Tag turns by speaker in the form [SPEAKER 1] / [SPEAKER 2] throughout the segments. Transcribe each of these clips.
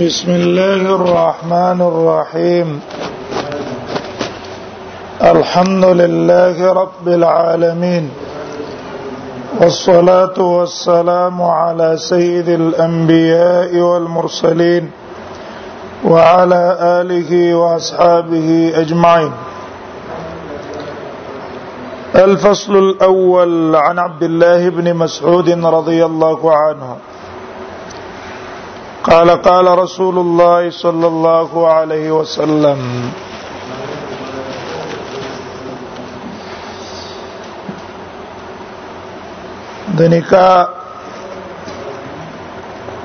[SPEAKER 1] بسم الله الرحمن الرحيم الحمد لله رب العالمين والصلاه والسلام على سيد الانبياء والمرسلين وعلى اله واصحابه اجمعين الفصل الاول عن عبد الله بن مسعود رضي الله عنه قال قال رسول الله صلى الله عليه وسلم د نکاح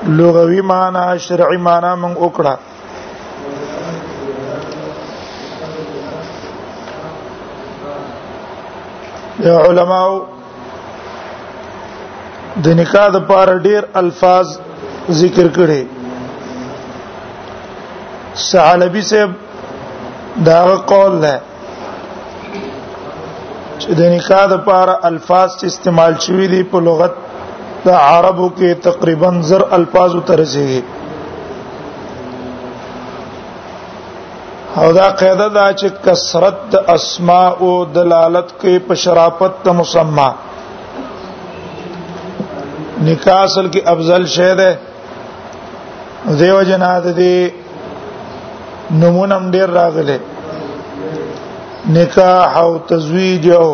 [SPEAKER 1] لغوي معنی شرعي معنی موږ وکړه علماء د نکاح د پاره ډیر الفاظ ذکر کړي ثعلبی صاحب دا قول ده چې د نکاح د پاره الفاظ چې استعمال شوی دي په لغت د عربو کې تقریبا زر الفاظ ترځي او دا قاعده دا چې کثرت د اسماء او دلالت کوي په شرافت ته مسما نکاح اصل کې افضل شی ده دیو جنا د دې نمونه هم ډیر راغله نکاح او تزویج او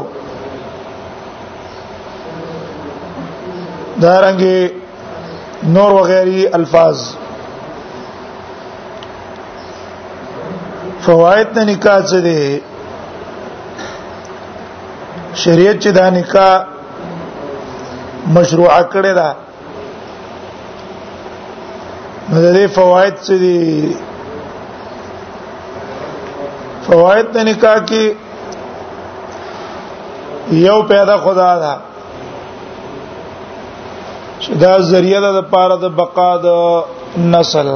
[SPEAKER 1] دارنګي نور وغيري الفاظ فواید نه نکاح څه دي شریعت چې دا نکاح مشروع کړی دا نو د دې فواید څه دي فواید د نکاح کې یو پیدا خدا دا چې دا ذریعہ ده د پاره د بقا د نسل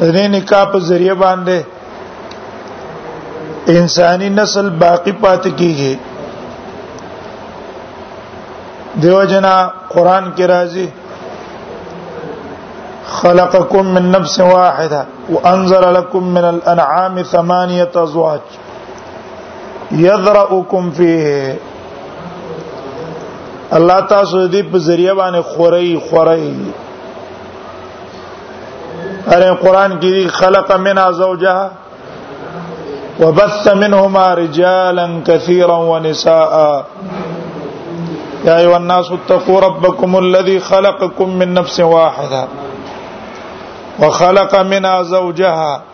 [SPEAKER 1] دې نکاح په ذریعہ باندې انساني نسل باقی پات کیږي دیو جنا قران کې راځي خلقکم من نفس واحده وانزل لكم من الانعام ثمانيه ازواج يذرؤكم فيه الله تاسو دې په ذریعہ باندې خوري خوري اره قران کې خلق منها زوجها وبث منهما رجالا كثيرا ونساء يا ايها الناس اتقوا ربكم الذي خلقكم من نفس واحده وخلق منها زوجها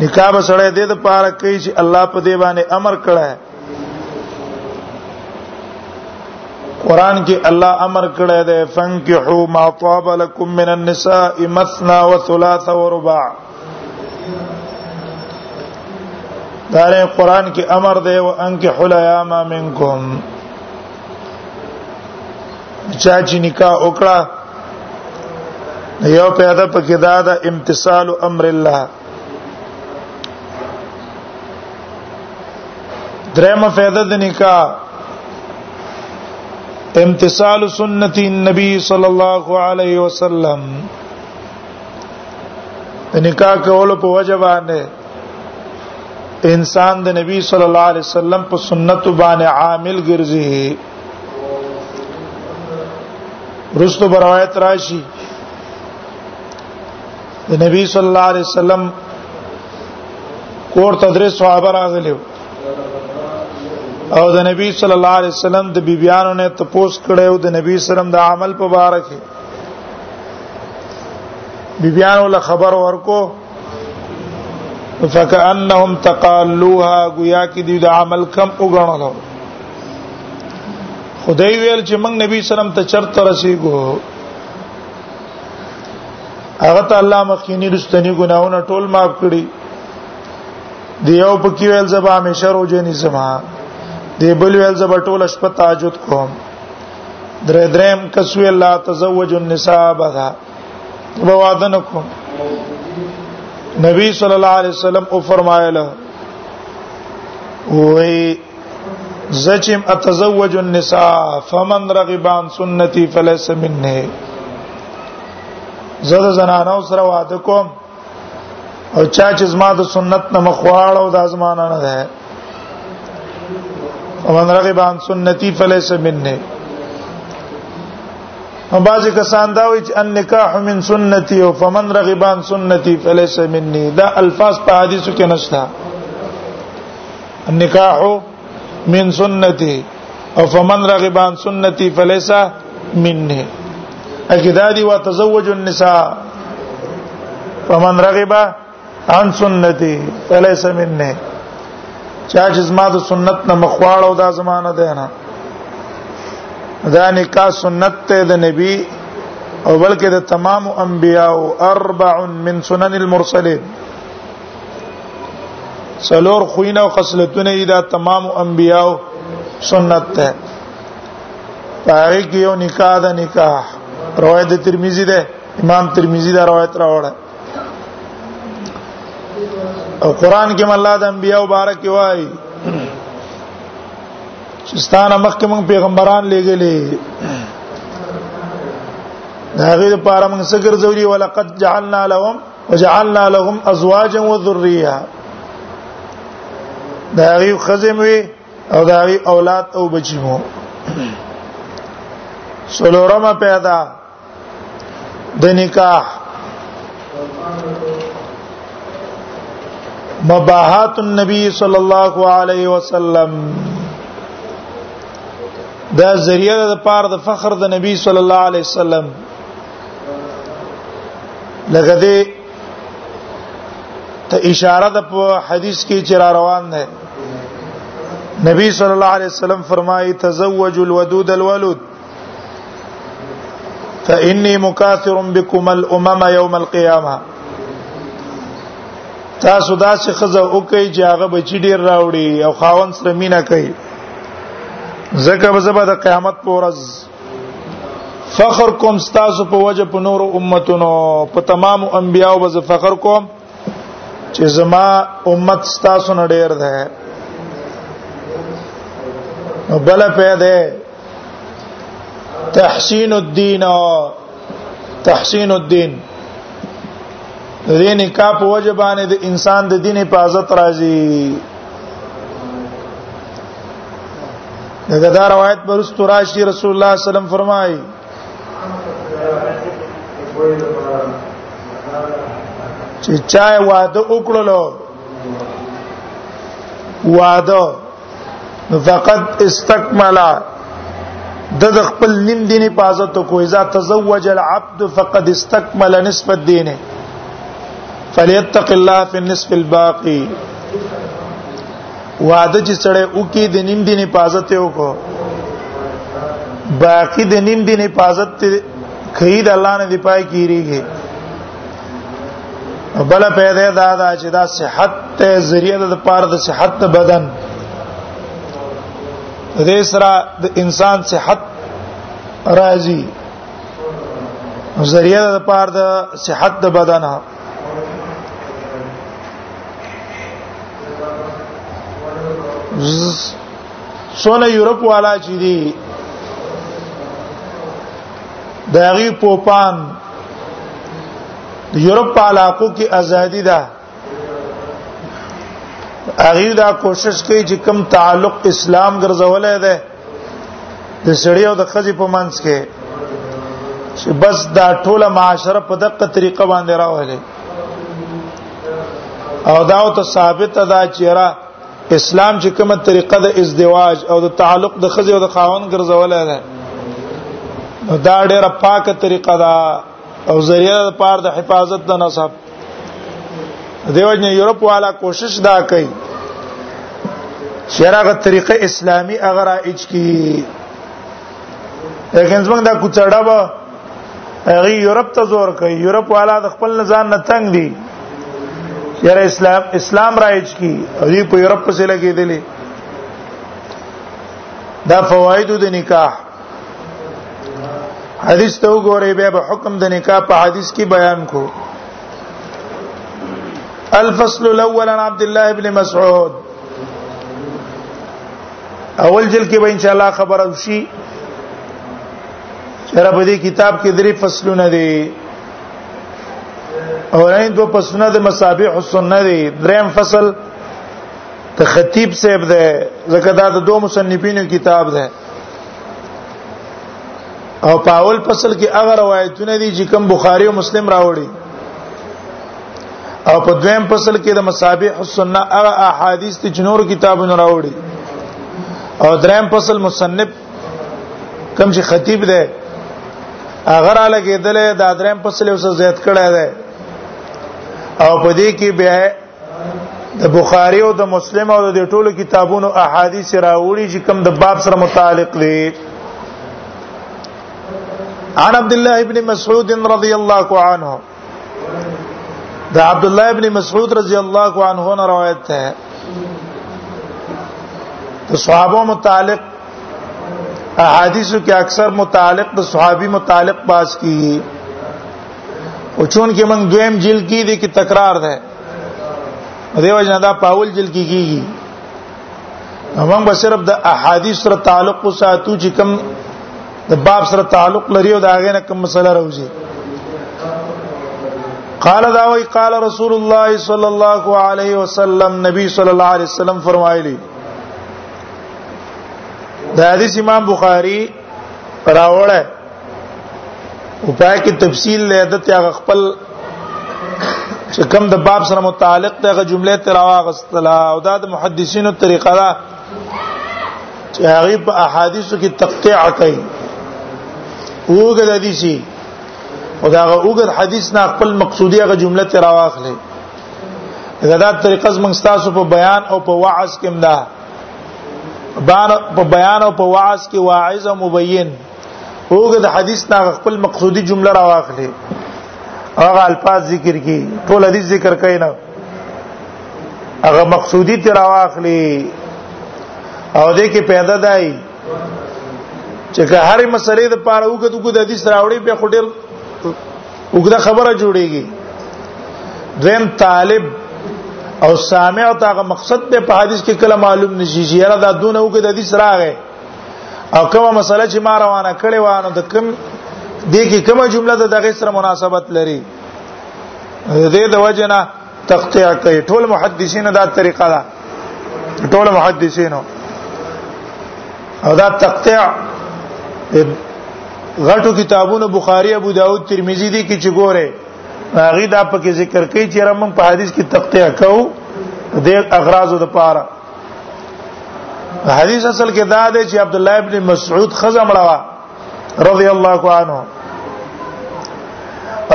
[SPEAKER 1] نکاح به سره دې د پاره کوي چې الله په دې باندې امر کړه قران کې الله امر کړه دې فنکحو ما طاب لكم من النساء مثنى وثلاث ورباع دارې قران کې امر دی او انکحوا الايام منکم چا چې نکاح وکړه یو پیدا پکې دا د امتثال امر الله درېمه فائدہ د نکاح امتثال سنت النبي صلى الله عليه وسلم د نکاح کولو په وجه باندې انسان د نبی صلی الله علیه وسلم په سنت باندې عامل ګرځي رستو روایت راشي د نبی صلی الله علیه وسلم کور تدریس صحابه راغلي او د نبی صلی الله علیه وسلم د بیبیانو نه تپوس کړو د نبی سلام د عمل په اړه کې بیبیانو له خبر ورکو فکأنهم تقالوها گویا کې دوی د عمل کم وګڼل خدای ویل چې موږ نبی سلام ته چرته رسیدو هغه ته الله مخکینی رستنی ګناونه ټول معاف کړي دیو په کې ویل زبا همیشه روزه نظام دی بل ویل زبا ټول شپه تهجد کوم درې دریم کسوی الله تزوج النساء بها به وعده نکوم نبی صلی الله علیه وسلم او فرمایله وی زچم اتزوج النساء فمن رغب عن سنتي فليس مني زړه زنانو سره واده کوم او چا چې زما د سنت نه مخواړ او د ازمانه نه ده ومن رغب عن سنتي فليس مني او بعض کسان دا وایي چې النکاح من سنتي او فمن رغب عن سنتي فليس مني دا الفاظ په حدیثو کې نشته النکاح من سنتي او فمن رغب عن سنتي فليس مني اجدادي وتزوج النساء فمن رغب عن سنتي فليس مني چا چې زما د سنت نه مخواړو دا زمانہ ده نه دا نکاح سنت ته د نبی او بلکې د تمام انبیاء اربع من سنن المرسلین څلور خوینه او خصلتونه یې دا تمام انبیاو سنت ده پاره کې یو نکاح ده نکاح روایت ترمذی ده امام ترمذی دا روایت راوړه او قران کې الله د انبیاء مبارک وای چې ستانه مخکې موږ پیغمبران لېګلې دا غیر پاره موږ څه ګرځولي ولقد جعلنا لهم وجعلنا لهم ازواجا وذريه دا غي خزم وي او دا غي اولاد او بچي مو سلورمه پیدا د نکاح مباحات النبي صلى الله عليه وسلم دا ذریعہ د پاره د فخر د نبی صلی الله علیه وسلم لکه دې ته اشاره ده په حدیث کې چې را روان ده نبی صلی الله علیه وسلم فرمایي تزوج الودود الولود فإني مكاثر بكم الأمم يوم القيامة تاسو دا څه خزه او کوي چې هغه بچی ډیر راوړي او خاون سره مینا کوي زکه به زبر د قیامت پر ورځ فخر کوم تاسو په وجه په نور امتونو په تمام انبیاو به فخر کوم چې زما امت تاسو نه ډیر ده نو بل په ده تحسین الدین او تحسین الدین د دې نکاح په وجه باندې د انسان د دین حفاظت راځي دغه دا روایت برست راشي رسول الله صلی الله علیه وسلم فرمایي چې چا واده وکړلو واده فقد استكمل د د خپل نیم دین حفاظت کو اذا تزوج العبد فقد استكمل نصف الدين فليتق الله في النصف الباقي واده چې سړی او کې د نیم دین حفاظت یو کو باقی د نیم دین حفاظت ته کید الله نه دی پای کیږي بل پیدا دا دا چې دا صحت ته ذریعہ د پاره د صحت د بدن د دې سره د انسان صحت راځي ذریعہ د پاره د صحت د بدن سونه یورپ والا چې دي د هغه پوپان یورپ په علاقو کې ازادي ده هغه دا کوشش کوي چې کم تعلق اسلام ګرځولای دی د سړی او د خځې په منځ کې چې بس دا ټوله معاشره په دقه طریقه باندې راولې او دا او ته ثابت ده چې را اسلام چې کومه طریقه د ازدواج او د تعلق د خځې او د خاوند ګرځولای ده دا ډېره پاکه طریقه ده او ذریعہ د پاره د حفاظت د نسب دیو جن یورپ والا کوشش دا کوي شرغه طریقه اسلامی اگر اچ کی لیکن زمنګ دا کوڅړه به هغه یورپ ته زور کوي یورپ والا د خپل نظام نه تنگ دي یاره اسلام اسلام رایج کی او دی په یورپ پسې لګیدلې دا فواید د نکاح حدیث ته وګورئ بیا به حکم د نکاح په حدیث کې بیان کو الفصل الاول عن عبد الله ابن مسعود اول جل کې به ان شاء الله خبر او شي چر په دې کتاب کې درې فصلونه دي اورین دو فصلونه د مصابيح السنه دي دریم فصل ته خطیب صاحب ده زکه دا د دوه مصنفینو کتاب ده او په اول فصل کې هغه روایتونه دي چې کوم بخاری او مسلم راوړي او په دویم فصل کې د مصابيح السنه هغه احادیث دي چې نور کتابونه راوړي او دریم فصل مصنف کوم چې خطیب دی اگر علی کېدل دا دریم فصل اوس زیات کړه دی او په دې کې بیا د بخاری او د مسلم او د ټولو کتابونو احادیث راوړي چې کوم د باب سره متعلق دي عن عبد الله ابن مسعود رضی الله عنه د عبد الله ابن مسعود رضی الله عنه نه روایت ده د صحابه متعلق احادیثو کې اکثر متعلق د صحابي متعلق باز کیږي او چون کې موږ دویم جلد کې دي کې تکرار ده دیو جنا دا پاول جلد کې کیږي موږ به صرف د احادیث سره تعلق ساتو چې کوم د باب سره تعلق لري او دا غي نه کوم مسله راوځي قال دا وی قال رسول الله صلی الله علیه وسلم نبی صلی الله علیه وسلم فرمایلی دا حدیث امام بخاری راوړه او پای کې تفصیل له عادت هغه خپل چې کوم د باب سره متعلق دغه جمله تر واغستلا او دا د محدثینو طریقه ده چې هغه په احادیثو کې تقطیع کوي اوګه د دې شي او دا اوګه حدیث نه خپل مقصودی هغه جمله تر واخلي دا طریقه زمنګ تاسو په بیان او په وعظ کې مده بار په بیان او په وعظ کې واعظ او مبین اوګه د حدیث نه خپل مقصودی جمله را واخلې هغه الفاظ ذکر کی ټول حدیث ذکر کین نه هغه مقصودی تر واخلې او دې کې پیدا دای چې که هر مسلې د پاره وګدو کو د حدیث راوړي په خډیر وګړه خبره جوړیږي دویم طالب او سامع ته هغه مقصد به په حدیث کې کله معلوم نشي چې یاره دا دونه وګړه د حدیث راغې او کومه مسله چې ما روانه کړې و نو د کوم دې کې کومه جمله د دغه سره مناسبت لري دې د وجنه تقطيع کوي ټول محدثین دا طریقه ده ټول محدثین او دا تقطيع غټو کتابونو بخاری ابو داود ترمذی دي کې چې ګوره هغه دا پکې ذکر کوي چې رمم په حدیث کې تقطيع کوو د اغراضو د پاره حدیث اصل کې دا دی چې عبد الله ابن مسعود خزم راوه رضی الله عنه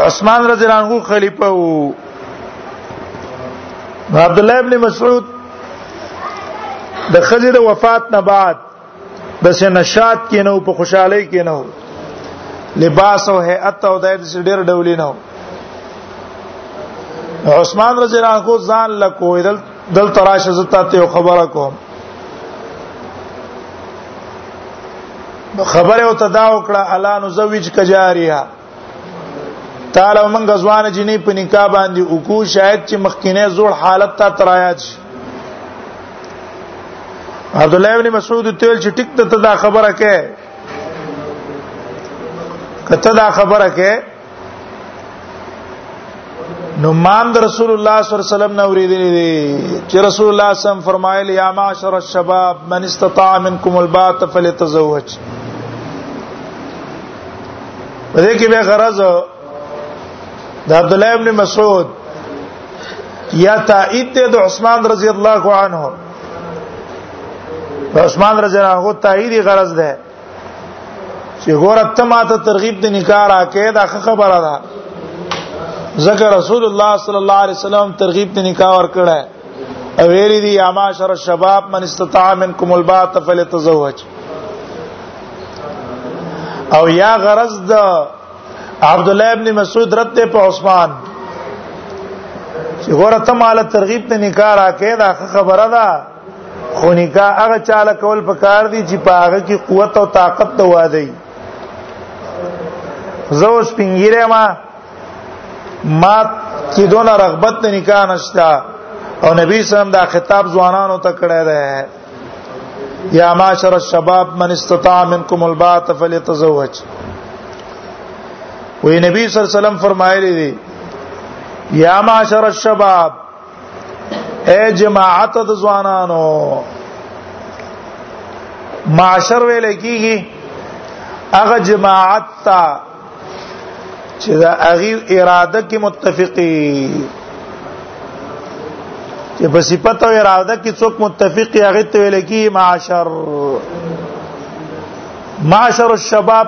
[SPEAKER 1] عثمان رضی الله عنه خلیفہ وو عبد الله ابن مسعود د خځې د وفات نه بعد د سنشات کې نو په خوشحالي کې نو لباس او هيئت او دایره ډېر ډولې نو عثمان رضی الله عنه ځان لکویدل دل تراشه زتا ته خبره کوم نو خبره او تدا وکړه الا نو زوج کجاریه تعالی موږ ځوان جنې په نکاح باندې وکړو شاید چې مخکینه زوړ حالت ته ترایات شي عبد الله ابن مسعود تل چې ټیک ته دا خبره کوي کته دا خبره کوي نو مام د رسول الله صلی الله علیه وسلم نو ریدلی دی چې رسول الله صلی الله علیه وسلم فرمایلی یا معاشر الشباب من استطاع منکم البات فليتزوج په دې کې به غرض د عبد الله ابن مسعود یا تایید د عثمان رضی الله عنه عثمان رضی الله عنه تایید غرض ده چې ګور ته ماته ترغیب د نکاح راکې دا خبره ده ذکر رسول الله صلی الله علیه وسلم ترغیب د نکاح ور کړه او ویری دی یا معاشر الشباب من استطاع منکم الباء فليتزوج او یا غرض د عبد الله ابن مسعود رد په عثمان چې ګور ته مال ترغیب ته نکاح راکې دا خبره ده خو نکاح هغه چاله کول پکار دي چې په هغه کې قوت او طاقت ته واده وي زه اوس پنګیره ما ما کې دونه رغبت نه نکاح نشتا او نبی سلام دا خطاب ځوانانو ته کړی دی یا معاشر الشباب من استطاع منکم البات فليتزوج وی نبی صلی الله علیه وسلم فرمایلی دی یا معاشر الشباب اے جماعت د ځوانانو معاشر ویل کیږي هغه جماعت تا چې دا هغه اراده کې متفقي چې په صفت او اراده کې څوک متفقي هغه ته ویل کیږي معاشر معاشر الشباب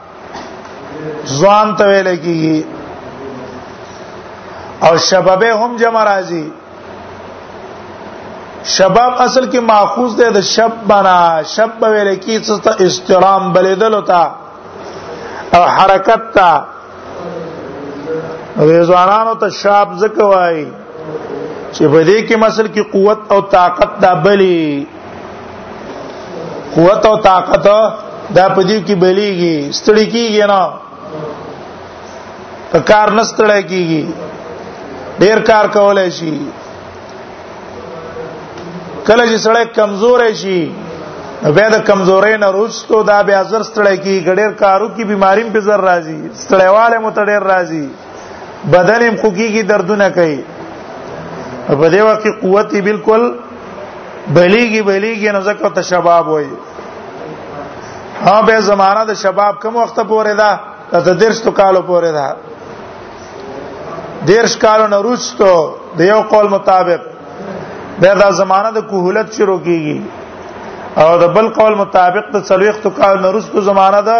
[SPEAKER 1] ځوان ته ویل کیږي او شبابه هم جمع راځي شباب اصل کې ماخوذ ده د شب بنا شب ویل کی څه ته استرام بلیدل تا او حرکت تا ځوانانو ته شاب زکوای چې په دې کې مسل کې قوت او طاقت دا بلی قوت او طاقت دا پدیو کې بلیږي ستړي کیږي نه په کار نه ستړي کیږي ډیر کار کولای شي کله چې سړی کمزور شي بیا د کمزورې نه روستو دا بیا زر ستړی کی ګډیر کارو کی بیماریم په زر راځي ستړیواله متډیر راځي بدن هم خوږيږي دردونه کوي په دې وخت کې قوت بالکل بلیږي بلیږي نو ځکه ته شباب وای ها به زمانہ د شباب کوم وخت پورې ده د درس تو کالو پورې ده دیرش کالو نه روستو د یو قول مطابق به دا زمانہ د کوهلت شروع کیږي او د بل قول مطابق د څلويخت کال نه روستو زمانہ ده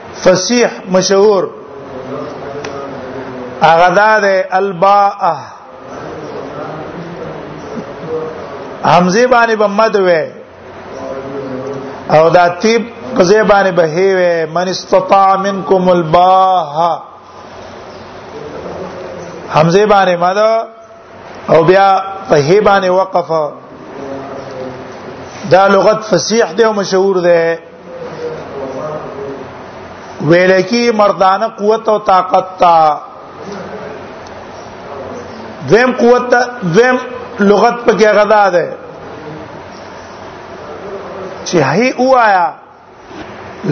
[SPEAKER 1] فصیح مشهور هغه دا ده الباء حمزه باندې به مد وې او دا تیب په ځای باندې به هی وې من استطاع منکم الباء حمزه باندې مد او بیا په هیبانه وقف دا لغت فصیح دی او مشهور دی ویل کی مردانه قوت او طاقت تا دویم قوت تا دویم لغت په کې غدا ده چې هي اوایا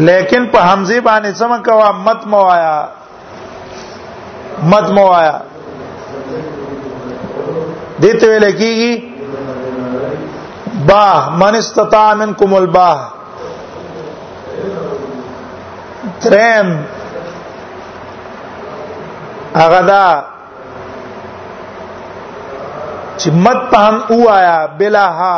[SPEAKER 1] لیکن په حمزه باندې سم کوا مت موایا مت موایا دته ویل کیږي با من استطاع منکم الباه ترم هغه دا چې مت په هم وایا بلا ها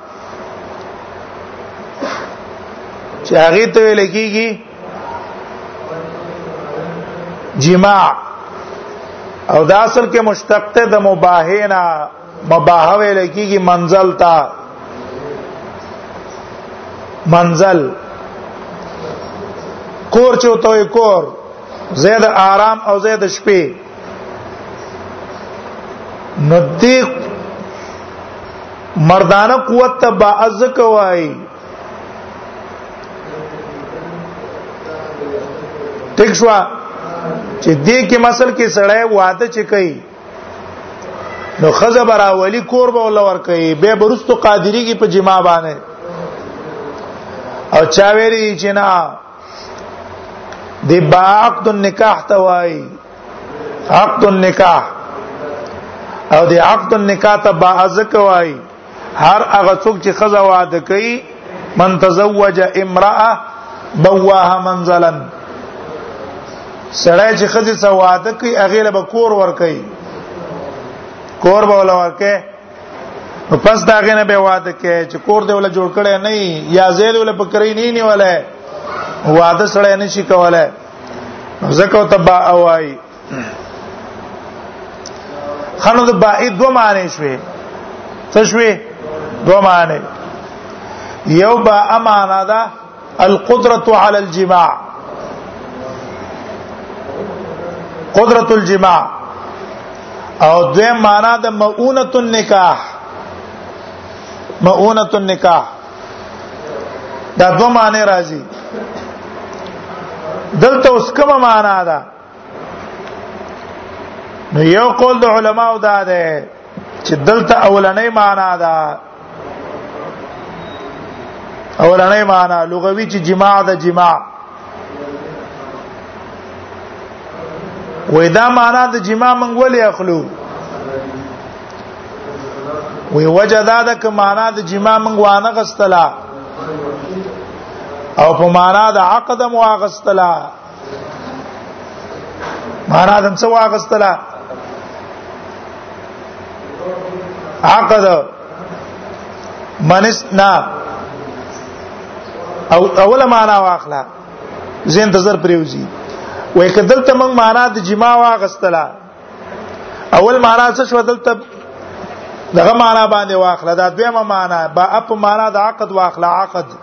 [SPEAKER 1] چې هغه ته ویل کېږي جماع او دا اصل کې مشتق ته د مباهینا مباح ویل کېږي منزل تا منزل کور چوتوي کور زید آرام او زید شپې نو دې مردانه قوت ته با از کوي ټیک شو چې دې کې مسل کې سړی واده چې کوي نو خزه برا ولی کور به ول ور کوي به برستو قادری کې په جما باندې او چا ویری چې نه دی با عقد النکاح توای عقد النکاح او دی عقد النکاح ته با ازک وای هر هغه څوک چې خزا وعده کوي من تزوج امراه بواها منزلا سړی چې خزه سواده کوي هغه له کور ور کوي کور به ولا ور کوي نو پس دا غنه به واده کې چې کور دی ولا جوړ کړي نه یا زید ولا پکرې نه نیولای واده سره نه شي کولای زکه تبا اوای خنو د باید دو معنی شوي څه شوي دو معنی یو با امانه ده القدرة على الجماع قدرت الجماع او دویم معنا د مؤونت النکاح مؤونت النکاح دا دو معنی راځي دلته اوس کومه معنا ده نو یو قول د علماو دا ده چې دلته اولنې معنا ده اولنې معنا لغوي چې جماع ده جماع وې دا معنا د جماع منګ ولې اخلو وې وجه دا ده ک معنا د جماع منګ وانه غستلا او په معنا د عقد مو غستلا معنا دم څه واغستله عقد منسنا او اوله معنا واخلا زه انتظر پریوزی وای کدل ته موږ معنا د جما واغستله اول معنا څه شو دلته دغه معنا باندې واخله دا دویمه معنا با اپ معنا د عقد واخله عقد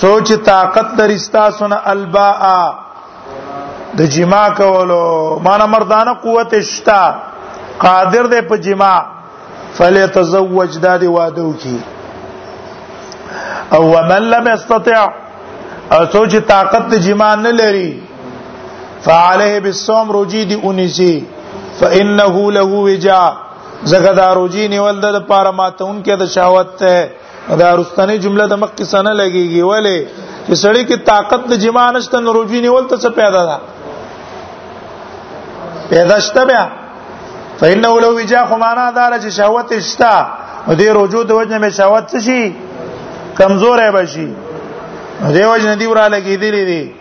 [SPEAKER 1] سوچ طاقت لري تاسو نه الباء د جما کولو معنا مردانه قوت شتا قادر دی په جما فليتزوج دا دی واده وکي او ومن لم يستطع او سوچ طاقت د جما نه لري فعليه بالصوم روجي دي اونيسي فانه له وجا زګدا روجي نیول د لپاره ماتون کې د شهوت ته دا رستنې جمله د مخ کې سنه لګيږي ولی چې سړی کې طاقت د جما نشته نو روجي نیول ته څه پیدا ده پیدا شته بیا فإنه لو وجاخ معنا دار چې شهوت شته نو دې رجوع د وجه مې شهوت شي کمزور به شي دې وجه ندی وراله کېدلې دي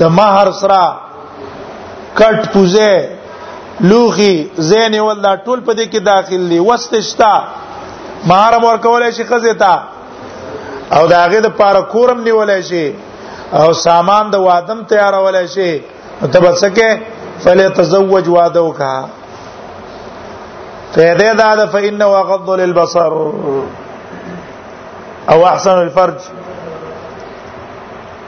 [SPEAKER 1] د مہر سره کټ پوزه لوخي زین ول دا ټول په دې کې داخل دي وستشتا مہر مور کولای شي خزه تا او دا غي د پاره کورم نیولای شي او سامان د وادم تیارولای شي ته بسکه فليتزوج وادو کا فیده دا دا فإنه غض للبصر او احسن الفرج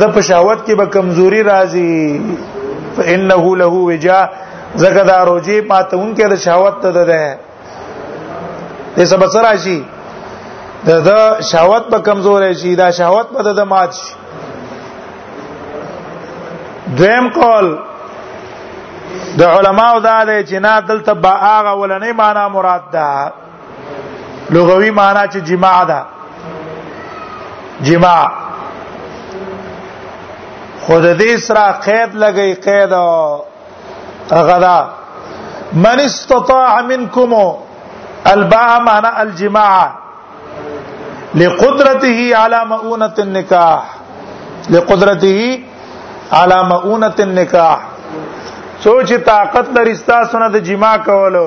[SPEAKER 1] دا په شهوت کې به کمزوري راځي فانه له وجا زګه دا روزي ماتون کې د شهوت ته ده ده دې سبا سره شي دا, دا شهوت به کمزور شي دا شهوت به د مات شي دویم قول د علماو دا دی چې نه دلته با هغه ولنې معنا مراد ده لغوي معنی چې جماع ده جماع خود دې سره قید لګی قید غدا من استطاع منکم الباء معنی الجماع لقدرته على مؤونه النکاح لقدرته على مؤونه النکاح سوچ طاقت لري تاسو نه د جما کولو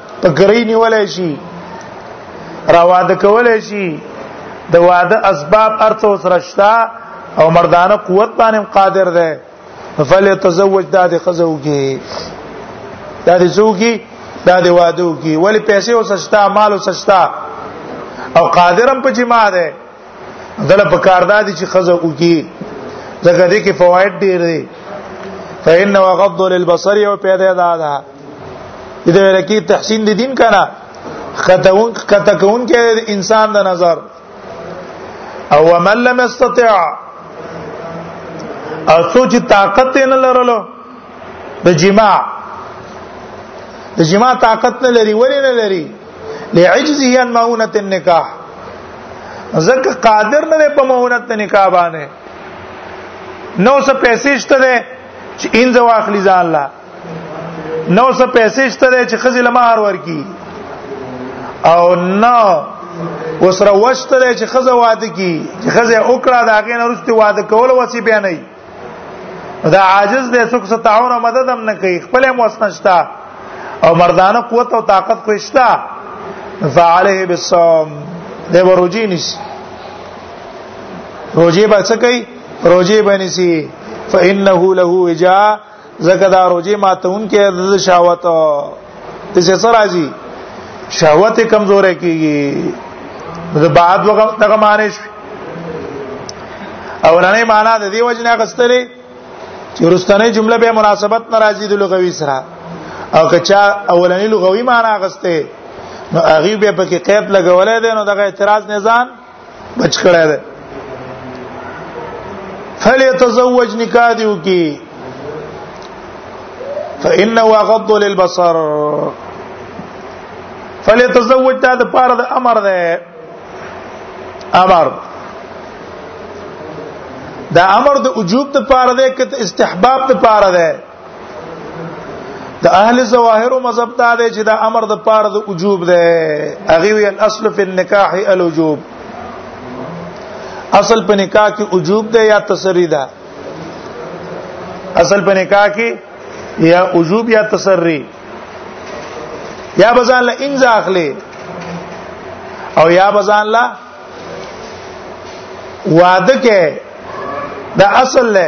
[SPEAKER 1] په ګرې نیولای شي را واده کولای شي د واده اسباب ارته وسرشتا او مردانه قوت باندې قادر ده فليتزوج دا د خزو کې دا د زو کې دا د وادو کې ولی پیسې وسشتا مال وسشتا او قادرم په جما ده دله په کاردا دي چې خزه وکي ځکه دې کې فواید ډېر دي فإن وغض للبصر او پیدا دا ده دې ورکی تحسین دي دین کنه خطون کتکون کې انسان د نظر او من لم استطع او سوچ طاقت نه لرلو د جما د جما طاقت نه لري ولې نه لري لعجزه ان مؤونه النکاح ځکه قادر نه په مؤونه النکاح باندې نو څه پیسې شته ده چې انځ واخلي ځان لا نو څه پیسې شته ده چې خزي لمار ورکی او نو وسره وشته چې خزه واده کی چې خزه وکړه دا غین ورسته واده کول وسی بیانې دا عاجز دی څوک څه تعاون او مدد هم نه کوي خپل هم وسنشتا او مردانه قوت او طاقت خو شتا فعليه بالصوم دی وروجی نش روجی به څه کوي روجی باندې سي فانه له وجا زکه دا روزي ماتون کې د شهوت د څه سره راځي شهوت کمزورې کیږي د بعد وخت دغه معنی شي او نه معنا د دې وجنه غستلې چې ورستنې جمله به مناسبت ناراضي د لغوي سره او کچا اولنې لغوي معنا غسته نو هغه به پکې قید لګولې ده نو دغه اعتراض نه ځان بچ کړه ده فليتزوج نکاح دیو کی فانه غض للبصر فليتزوج دا د پاره د امر ده امر دا امر د وجوب د پاره ده که استحباب د پاره ده د اهل ظواهر مذهب دا دی چې دا امر د پاره د وجوب دی اغه وی الاصل فی النکاح الوجوب اصل په نکاح کې وجوب دی یا تسری ده اصل په نکاح کې یا وجوب یا تسری یا بزان لا انځ اخلي او یا بزان لا وعده کې دا اصل له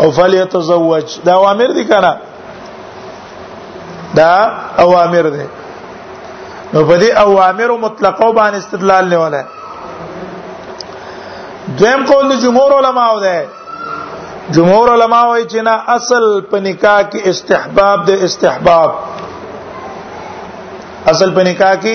[SPEAKER 1] او فلیتزوج دا اوامر دي کنه دا اوامر دي نو په دې اوامر مطلقو باندې استدلال نه ولا دویم قول د جمهور علماو ده جمهور علما وایي چې نه اصل په نکاح کې استحباب د استحباب اصل په نکاح کې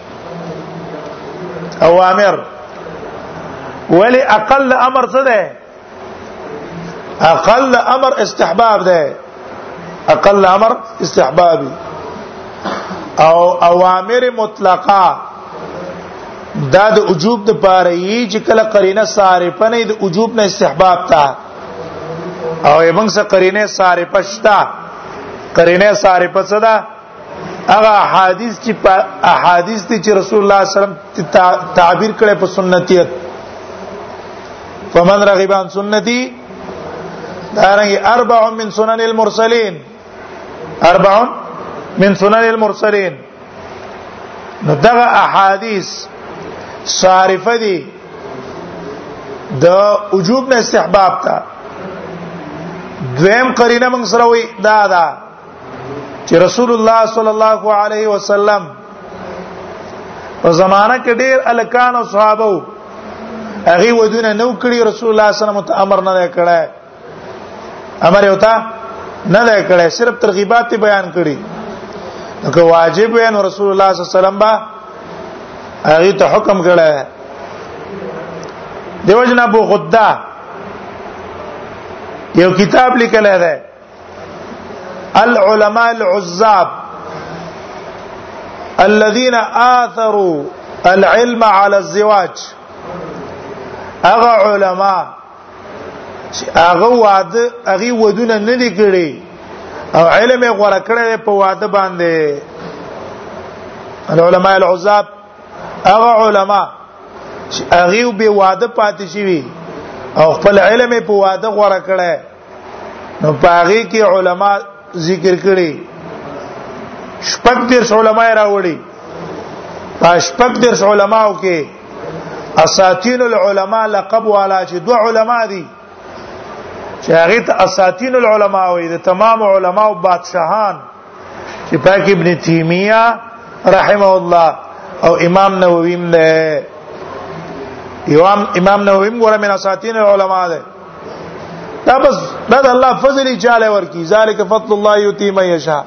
[SPEAKER 1] اوامر ولی اقل امر څه ده اقل امر استحباب ده اقل امر استحبابي او اوامر مطلقه دا د وجوب د پاره یی چې کله قرینه صارفه نه د وجوب نه استحباب تا او موږ سره قرینه صارفه شتا قرینه صارفه څه ده هغه احادیث چې احادیث دي چې رسول الله صلی الله علیه وسلم تعبیر کړي په سنتیت فمن رغب عن سنتي دارنګ اربع من سنن المرسلین اربع من سنن المرسلین نو دغه احادیث صارفه دي د وجوب نه استحباب ته دویم قرینه موږ سره وي دا دا چې رسول الله صلی الله علیه وسلم په زمانہ کې ډېر الکان او صحابه وو هغه ودونه نو کړی رسول الله صلی الله علیه وسلم ته امر نه کړای امر یو تا نه ده کړی صرف ترغیبات بیان کړی که واجب وین رسول الله صلی الله علیه وسلم با هغه ته حکم کړی دیو جنا ابو غدا یو کتاب لیکل دی العلماء العزاب الذين آثروا العلم على الزواج اغه علما اغه واده اغه ودونه نه دي کړی او علم یې غوړه کړی په واده باندې العلماء العزاب اغه علما اغه به واده پاتې شي او خپل علم په واده غوړه کړی نو پاغي کې علما ذکر کړي شپږ دیر علما راوړي شپږ دیر علماو کې اساتین العلماء لقب والا چې دوه علما دي چې هغه ته اساتین العلماء وي د تمام علماو بادشاهان دی پاک ابن تیمیه رحمه الله او امام نووی نه امام امام نووی ګوره من اساتین العلماء ده دا بس دا د الله فضل چاله ورکی ذالک فضل الله یتی من یشاء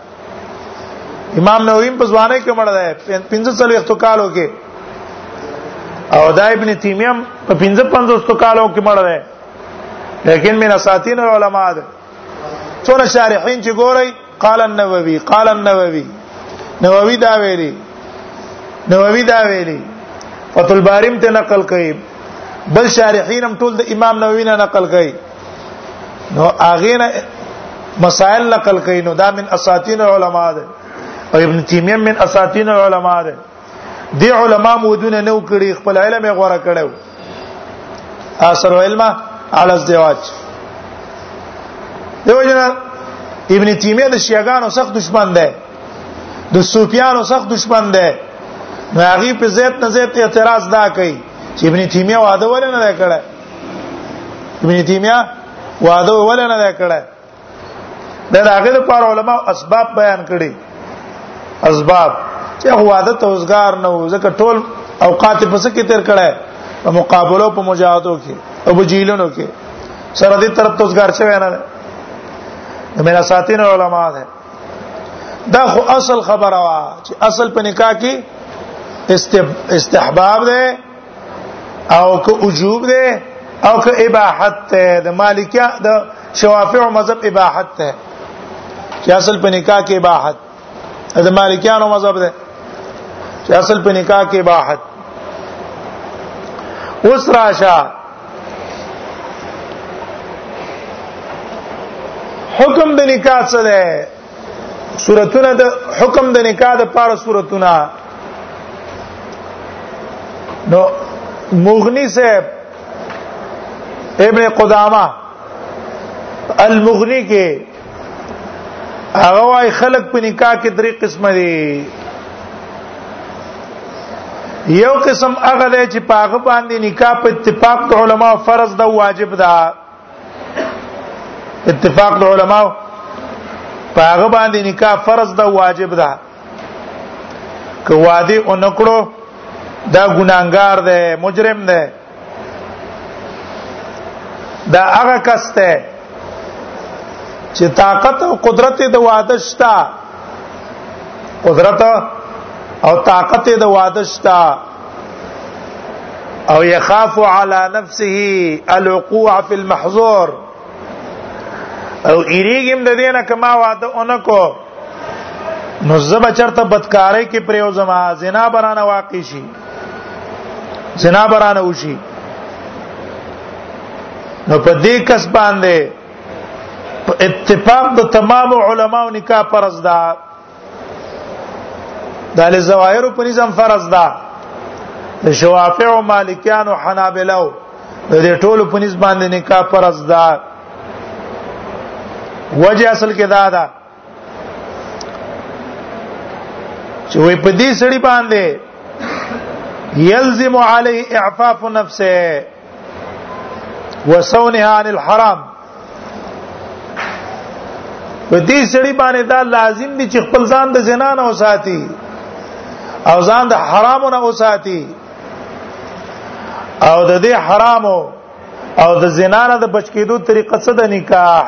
[SPEAKER 1] امام نووی په ځوانه کې مړ ده 45 وختو کالو کې او دا ابن تیمیه په 55 وختو کالو کې مړ ده لیکن من اساتین العلماء ده ټول شارحین چې ګوري قال النووي قال النووي نووي دا ویلي نووي دا ویلي فتح الباریم ته نقل کړي بل شارحین هم ټول د امام نووي نه نقل کړي نو اغه نه مسائل نقل کړي نو دا من اساتین علما ده او ابن تیمیه من اساتین علما ده دی علما مودونه نو کړي خپل علم یې غوړه کړو اثر علم علی الزواج دیو جنا ابن تیمیه د شیعاګانو سخت دشمن دی د صوفیانو سخت دشمن دی نو هغه په زیات نه زیات اعتراض دا کوي چې ابن تیمیه واده ولې نه کړه ابن تیمیه واده ولې نه کړه دا هغه لپاره علما اسباب بیان کړي اسباب چې هو عادت اوسګار نه و ځکه ټول اوقات په سکه تیر کړه په مقابلو په مجاهدو کې او په جیلونو کې سره دې طرف ته اوسګار شوی نه ده میرا ساتي نه علما ده دا خو اصل خبره وا چې اصل په نکاح کې استحباب ده او که وجوب ده او که اباحت ده د مالکیا د شوافع مذهب اباحت ده چې اصل په نکاح کې اباحت د مالکیانو مذهب ده چې اصل په نکاح کې اباحت اوس راشه حکم د نکاح څه ده سورتونه د حکم د نکاح د پاره سورتونه نو مغنی صاحب ابن قدامه المغنی کې هغه وايي خلق په نکاح کې درې قسم دي یو قسم هغه دی چې پاغه باندې نکاح په اتفاق علما فرض ده واجب ده اتفاق د علماو په هغه باندې نکاح فرض ده واجب ده که وادي اونکړو دا ګناګار ده مجرم ده دا هغه کس ده چې طاقت او قدرت د واده شتا قدرت او طاقت د واده شتا او يخاف على نفسه الوقوع في المحظور او ایریګم د دینه کما واده اونکو نو زب چرته بدکارې کې پریو زما زنا برانه واقع شي زنا برانه وشي نو په دې کس باندې اتفاق د تمام علماو نکاح پرز ده دا له ظواهر په نظام فرض ده د شوافع او مالکیان او حنابلہ او د دې ټولو په نسبت باندې نکاح فرض ده وجه اصل کې دا ده چې وې په دې سړي باندې یلزم علی اعفاف نفسه وسونها عن الحرام په دې سړي باندې دا لازم دي چې خپل ځان د زنا نه وساتي او ځان د حرامو نه وساتي او د دې حرامو او د زنا نه د بچ کېدو طریقه څه ده نکاح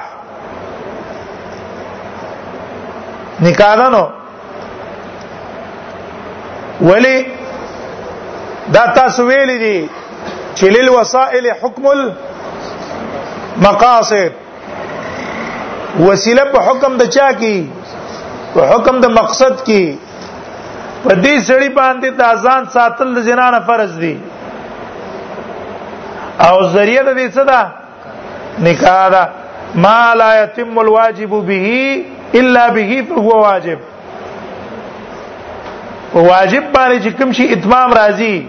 [SPEAKER 1] نکاح ده نو ولی دا تاسو ویل دي چې لیل وسائل حکم المقاصد وسیله په حکم د چا کی په حکم د مقصد کی په دې سړي باندې د اذان ساتل د جنان فرض دي او ذریعہ د دې څه ده نکاح دا ما لا يتم الواجب به الا به فهو واجب واجب باندې چې کوم شي اتمام راځي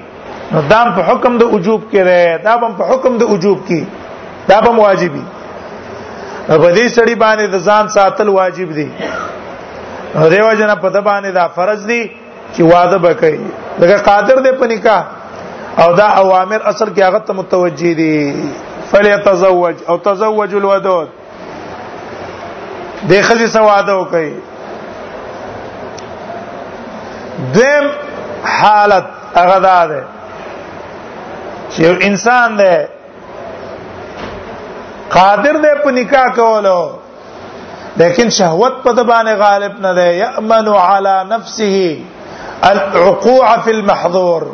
[SPEAKER 1] نو دام په حکم د وجوب کې ده دا هم په حکم د وجوب کې دا هم واجبي په دې سړي باندې د ځان ساتل واجب دي دیو جن په د باندې دا فرض دي چې واده بکړي دغه قادر دی په نکاح او دا اوامر اصل کې هغه ته متوجي دي فليتزوج او تزوج الودود د خزي سواده وکي دیم حالت هغه دا ده چې انسان ده قادر ده په نکاح کولو لیکن شهوت په د باندې غالب نه دی یامن علی نفسه الوقوع فی المحظور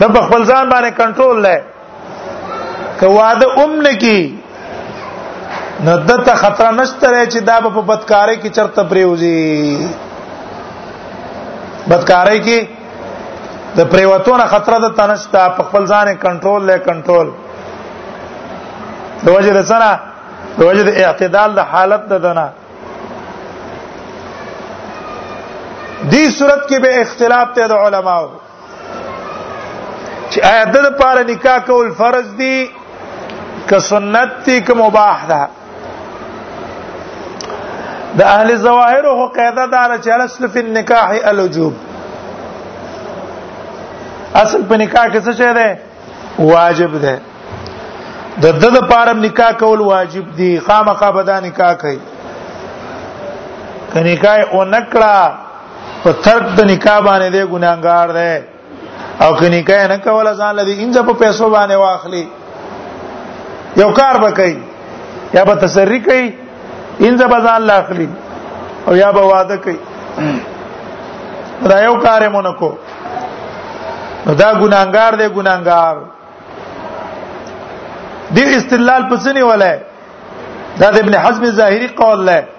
[SPEAKER 1] د خپل ځان باندې کنټرول لای که واده اوم نه کی نو دته خطر نشته چې دا په بدکارۍ کې چرته پریوزي بدکارۍ کې د پریوتونه خطر د تنشتا په خپل ځان کنټرول له کنټرول د وجه د سره د وجه د اعتدال د حالت د دنا دې صورت کې به اختلاف ته د علماو چې آیا د لپاره نکاح کول فرض دي که سنت دي که مباح ده د اهل ظواهر هو قاعده دار چې اصل فی النکاح الوجوب اصل په نکاح کې څه شه ده واجب ده د د د پاره نکاح کول واجب دي خامخا بدا نکاح کوي کني کای او نکړه په ترک د نکاح باندې ګناګار ده او کني کای نه کوله ځان لدی انځ په پیسو باندې واخلي یو کار وکړي یا به تسری کوي انځ به ځان لاخلي او یا به واده کوي دا یو کار مونږ کو دا ګناګار دی ګناګار دې استدلال پسنی ولای دا د ابن حزم ظاهری قول لای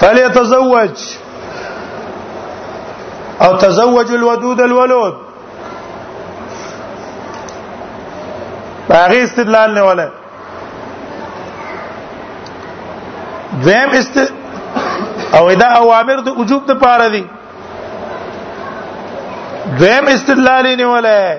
[SPEAKER 1] فليتزوج او تزوج الودود الولود هغه استدلال نه ولا دویم است او دا اوامر د وجوب د پاره دي دویم استدلال نه ولا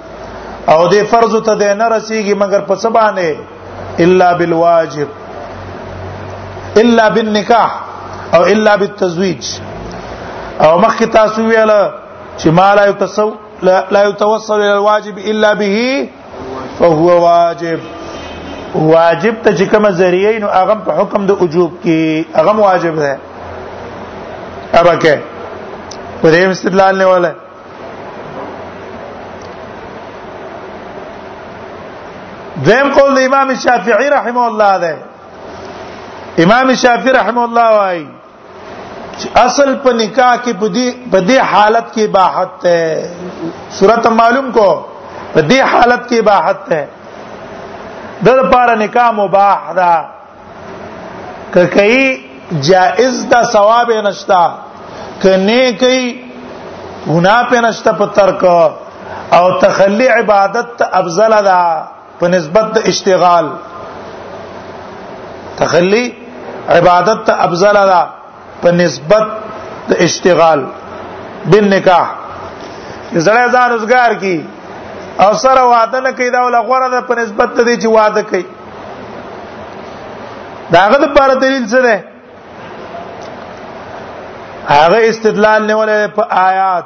[SPEAKER 1] او دې فرض ته د نه رسیږي مګر په سبانه الا بالواجب الا بالنکاح او الا بالتزويج او مخکې تاسو ویل چې ما لا يتصو لا يتوصل الى الواجب الا به فهو واجب واجب ته چې کومه ذریعہ نو هغه په حکم د وجوب کې هغه واجب ده ابکه په دې استدلال نه ولا دیم قول د امام شافعی رحمه الله ده امام شافعی رحمه الله وايي اصل په نکاح کې په دې په دې حالت کې باحت ده صورت معلوم کو په دې حالت کې باحت ده د لپاره نکاح مباح ده که کوي جائز دا ثواب نشتا که نه کوي ګناه په نشتا په ترک او تخلي عبادت افضل ده په نسبت د اشتغال تخلي عبادت افضل ده په نسبت د اشتغال بن نکاح زړه ځان روزګار کی او سره واده نه کوي دا ول غوړه ده په نسبت ته دي چې واده کوي داغه د پر دلیل څه ده هغه استدلال نیولې په آیات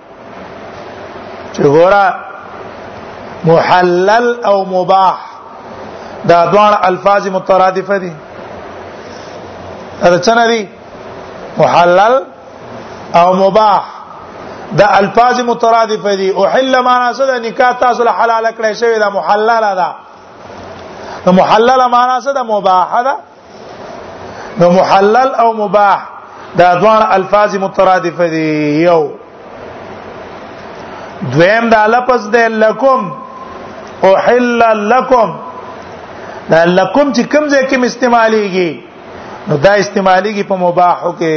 [SPEAKER 1] چې ګورا محلل او مباح دا دوه الفاظ مترادفه دي دا څنګه دي محلل او مباح دا الفاظ مترادفه دي او حل معنا څه ده نکاح تاسو له حلال کړی شوی دا محلل ده محلل معنا څه ده مباح ده نو محلل او مباح دا دوه الفاظ مترادف دي یو دویم دا لفظ دی لکم احل لکم دا لکم چې کوم ځای کې استعماليږي نو دا استعماليږي په مباحو کې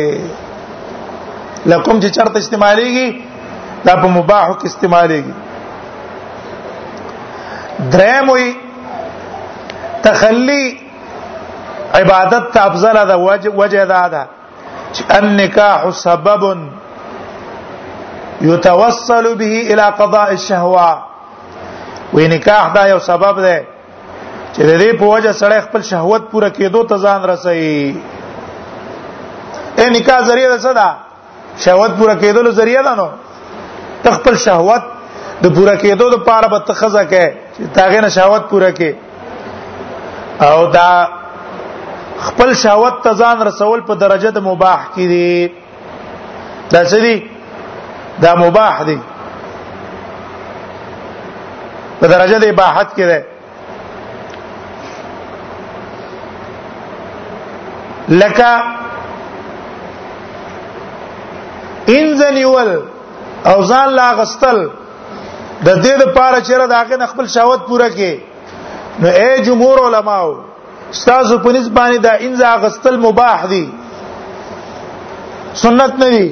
[SPEAKER 1] لکم چې چرته استعماليږي دا په مباحو کې استعماليږي دریم وي تخلي عبادت ته افضل ده وجه ده ده چې النکاح سبب يتوصل به الى قضاء الشهوه وې نکاح دا یو سبب ده چې د دې په وجه سره خپل شهوت پوره کېدو ته ځان رسي اے نکاح ذریعہ ده شهوت پوره کېدل ذریعہ ده نو تخپل شهوت د پوره کېدو د پاره به تخزه کې چې تاغه نه شهوت پوره کې او دا خپل شهوت ته ځان رسول په درجه د مباح کې دي دا څه دي دا مباح دي په درجه د اباحت کې ده لکه انځن یول او ځان لا غستل د دې لپاره چې را داغه خپل شاوت پوره کې نو اے جمهور علماو استاد په نسبت باندې دا انځا غستل مباح دي سنت نه دي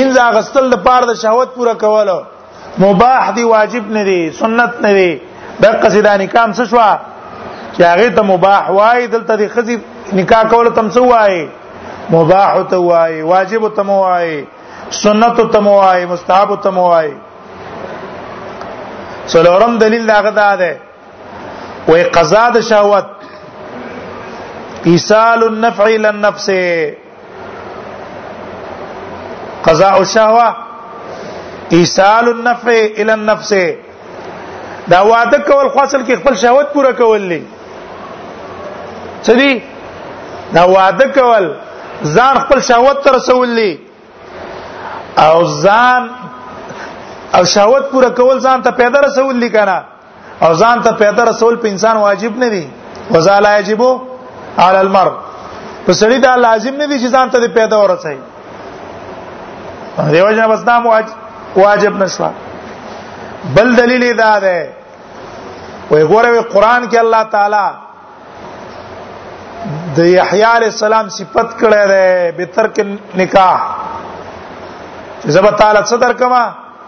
[SPEAKER 1] انځا غستل د پاره د شهوت پوره کولو مباح دی واجب نه دی سنت نه دی د قصیدا نکام څه شو چې هغه ته مباح وای دلته د خزي نکاح کول تم څه وای مباح ته وای واجب ته مو وای سنت ته مو وای مستحب ته مو وای څلورم دلیل داغه دا ده وای قضا د شهوت ایصال النفع الى النفس قضاء الشهوه ایصال النفع الى النفس دا واده کول خو اصل کې خپل شهوت پوره کول دي څه دي دا واده کول ځان خپل شهوت تر رسول دي او ځان او شهوت پوره کول ځان ته پیدا رسول دي کنه او ځان ته پیدا رسول په انسان واجب نه دي وزا لا یجب علی المرء په سړی دا لازم نه دي چې ځان ته پیدا ورسای دیو جنا بس دا واجب نشو بل دلیل دا ده وای ګوره قرآن کې الله تعالی د یحیی علی السلام صفت کړه ده به ترک نکاح چې زبر تعالی صدر کما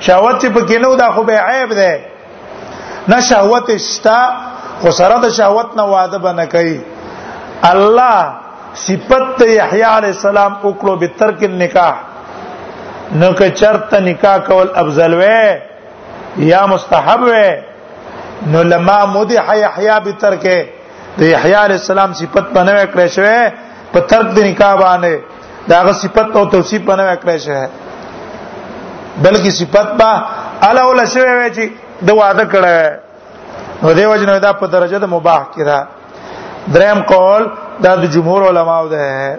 [SPEAKER 1] شهوت چې پکې نو دا خو به عیب ده نه شهوت شتا خو سره د شهوت نه واده بنه کوي الله صفت یحیی علی السلام وکړو به ترک النکاح نو که چرته نکاح کول افضل وې یا مستحب وې نو لما مدح یحیی به ترکه د یحیی علی السلام صفت بنوي کړې شوې په ترک د نکاح باندې دا غ صفت او توصیف باندې وکړی شوی بلکې صفت با الا ولا شوی وی چې د وعده کړه نو دیو جن دا په درجه د مباح کې ده دریم قول دا د جمهور علماو ده